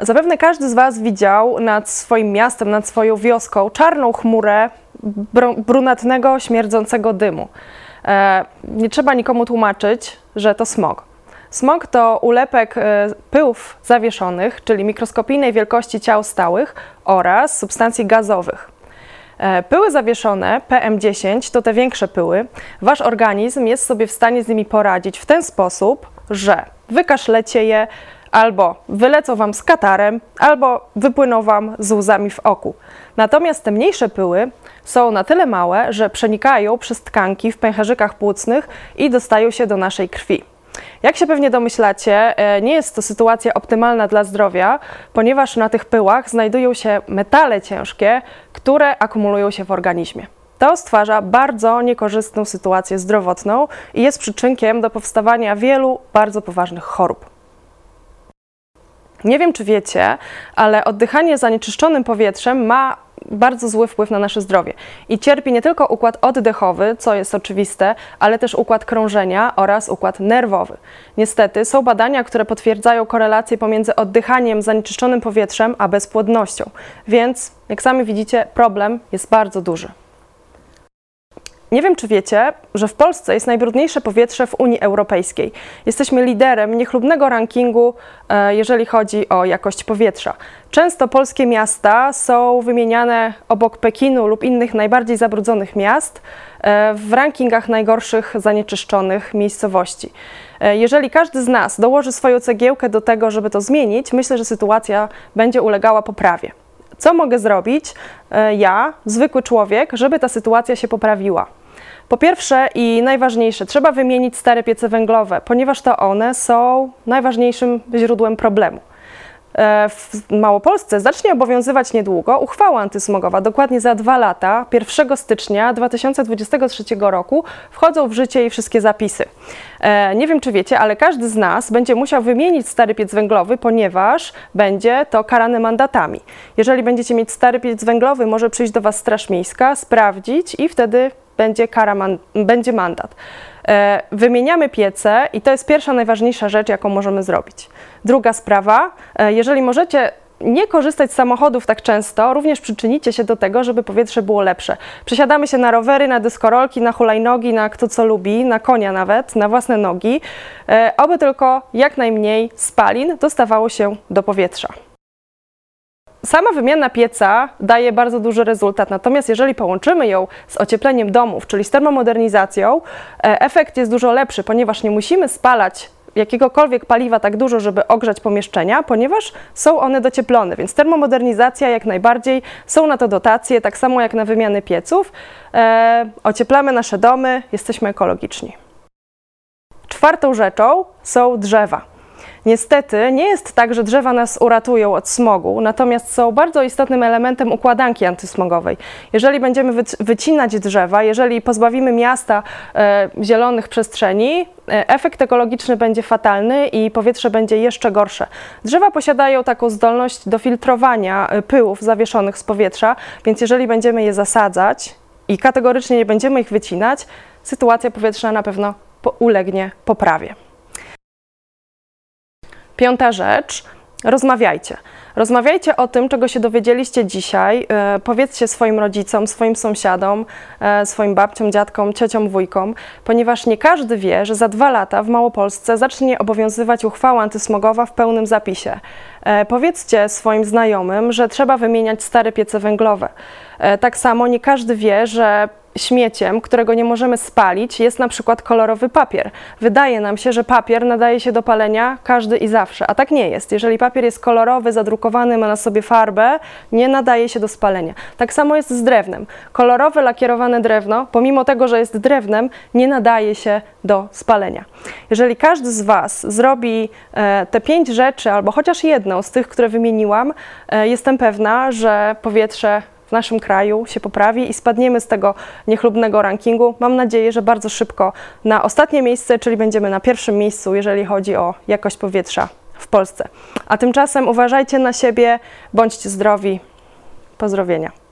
Zapewne każdy z Was widział nad swoim miastem, nad swoją wioską czarną chmurę br- brunatnego, śmierdzącego dymu. E, nie trzeba nikomu tłumaczyć, że to smog. Smog to ulepek e, pyłów zawieszonych, czyli mikroskopijnej wielkości ciał stałych oraz substancji gazowych. E, Pyły zawieszone, PM10, to te większe pyły. Wasz organizm jest sobie w stanie z nimi poradzić w ten sposób, że wykaszlecie je, albo wylecą wam z katarem, albo wypłyną wam z łzami w oku. Natomiast te mniejsze pyły są na tyle małe, że przenikają przez tkanki w pęcherzykach płucnych i dostają się do naszej krwi. Jak się pewnie domyślacie, e, nie jest to sytuacja optymalna dla zdrowia, ponieważ na tych pyłach znajdują się metale ciężkie, które akumulują się w organizmie. To stwarza bardzo niekorzystną sytuację zdrowotną i jest przyczynkiem do powstawania wielu bardzo poważnych chorób. Nie wiem, czy wiecie, ale oddychanie zanieczyszczonym powietrzem ma bardzo zły wpływ na nasze zdrowie. I cierpi nie tylko układ oddechowy, co jest oczywiste, ale też układ krążenia oraz układ nerwowy. Niestety są badania, które potwierdzają korelację pomiędzy oddychaniem zanieczyszczonym powietrzem a bezpłodnością. Więc, jak sami widzicie, problem jest bardzo duży. Nie wiem, czy wiecie, że w Polsce jest najbrudniejsze powietrze w Unii Europejskiej. Jesteśmy liderem niechlubnego rankingu, e, jeżeli chodzi o jakość powietrza. Często polskie miasta są wymieniane obok Pekinu lub innych najbardziej zabrudzonych miast e, w rankingach najgorszych zanieczyszczonych miejscowości. E, Jeżeli każdy z nas dołoży swoją cegiełkę do tego, żeby to zmienić, myślę, że sytuacja będzie ulegała poprawie. Co mogę zrobić ja, zwykły człowiek, żeby ta sytuacja się poprawiła? Po pierwsze i najważniejsze, trzeba wymienić stare piece węglowe, ponieważ to one są najważniejszym źródłem problemu. E, W Małopolsce zacznie obowiązywać niedługo uchwała antysmogowa. Dokładnie za dwa lata, 1 stycznia 2023 roku, wchodzą w życie jej wszystkie zapisy. E, Nie wiem, czy wiecie, ale każdy z nas będzie musiał wymienić stary piec węglowy, ponieważ będzie to karane mandatami. Jeżeli będziecie mieć stary piec węglowy, może przyjść do Was Straż Miejska, sprawdzić i wtedy będzie, kara man- będzie mandat. E, Wymieniamy piece i to jest pierwsza, najważniejsza rzecz, jaką możemy zrobić. Druga sprawa, e, jeżeli możecie nie korzystać z samochodów tak często, również przyczynicie się do tego, żeby powietrze było lepsze. Przesiadamy się na rowery, na dyskorolki, na hulajnogi, na kto co lubi, na konia nawet, na własne nogi, e, tylko jak najmniej spalin dostawało się do powietrza. Sama wymiana pieca daje bardzo duży rezultat, natomiast jeżeli połączymy ją z ociepleniem domów, czyli z termomodernizacją, e, efekt jest dużo lepszy, ponieważ nie musimy spalać jakiegokolwiek paliwa tak dużo, żeby ogrzać pomieszczenia, ponieważ są one docieplone, więc termomodernizacja jak najbardziej, są na to dotacje, tak samo jak na wymiany pieców. E, ocieplamy nasze domy, jesteśmy ekologiczni. Czwartą rzeczą są drzewa. Niestety nie jest tak, że drzewa nas uratują od smogu, natomiast są bardzo istotnym elementem układanki antysmogowej. Jeżeli będziemy wyc- wycinać drzewa, jeżeli pozbawimy miasta e, zielonych przestrzeni, e, efekt ekologiczny będzie fatalny i powietrze będzie jeszcze gorsze. Drzewa posiadają taką zdolność do filtrowania e, pyłów zawieszonych z powietrza, więc jeżeli będziemy je zasadzać i kategorycznie nie będziemy ich wycinać, sytuacja powietrzna na pewno ulegnie poprawie. Piąta rzecz, rozmawiajcie. Rozmawiajcie o tym, czego się dowiedzieliście dzisiaj. E, powiedzcie swoim rodzicom, swoim sąsiadom, e, swoim babciom, dziadkom, ciociom, wujkom, ponieważ nie każdy wie, że za dwa lata w Małopolsce zacznie obowiązywać uchwała antysmogowa w pełnym zapisie. E, powiedzcie swoim znajomym, że trzeba wymieniać stare piece węglowe. E, tak samo nie każdy wie, że śmieciem, którego nie możemy spalić, jest na przykład kolorowy papier. Wydaje nam się, że papier nadaje się do palenia każdy i zawsze, a tak nie jest. Jeżeli papier jest kolorowy, zadrukowany, ma na sobie farbę, nie nadaje się do spalenia. Tak samo jest z drewnem. Kolorowe, lakierowane drewno, pomimo tego, że jest drewnem, nie nadaje się do spalenia. Jeżeli każdy z Was zrobi e, te pięć rzeczy, albo chociaż jedną z tych, które wymieniłam, e, jestem pewna, że powietrze w naszym kraju się poprawi i spadniemy z tego niechlubnego rankingu. Mam nadzieję, że bardzo szybko na ostatnie miejsce, czyli będziemy na pierwszym miejscu, jeżeli chodzi o jakość powietrza w Polsce. A tymczasem uważajcie na siebie, bądźcie zdrowi. Pozdrowienia.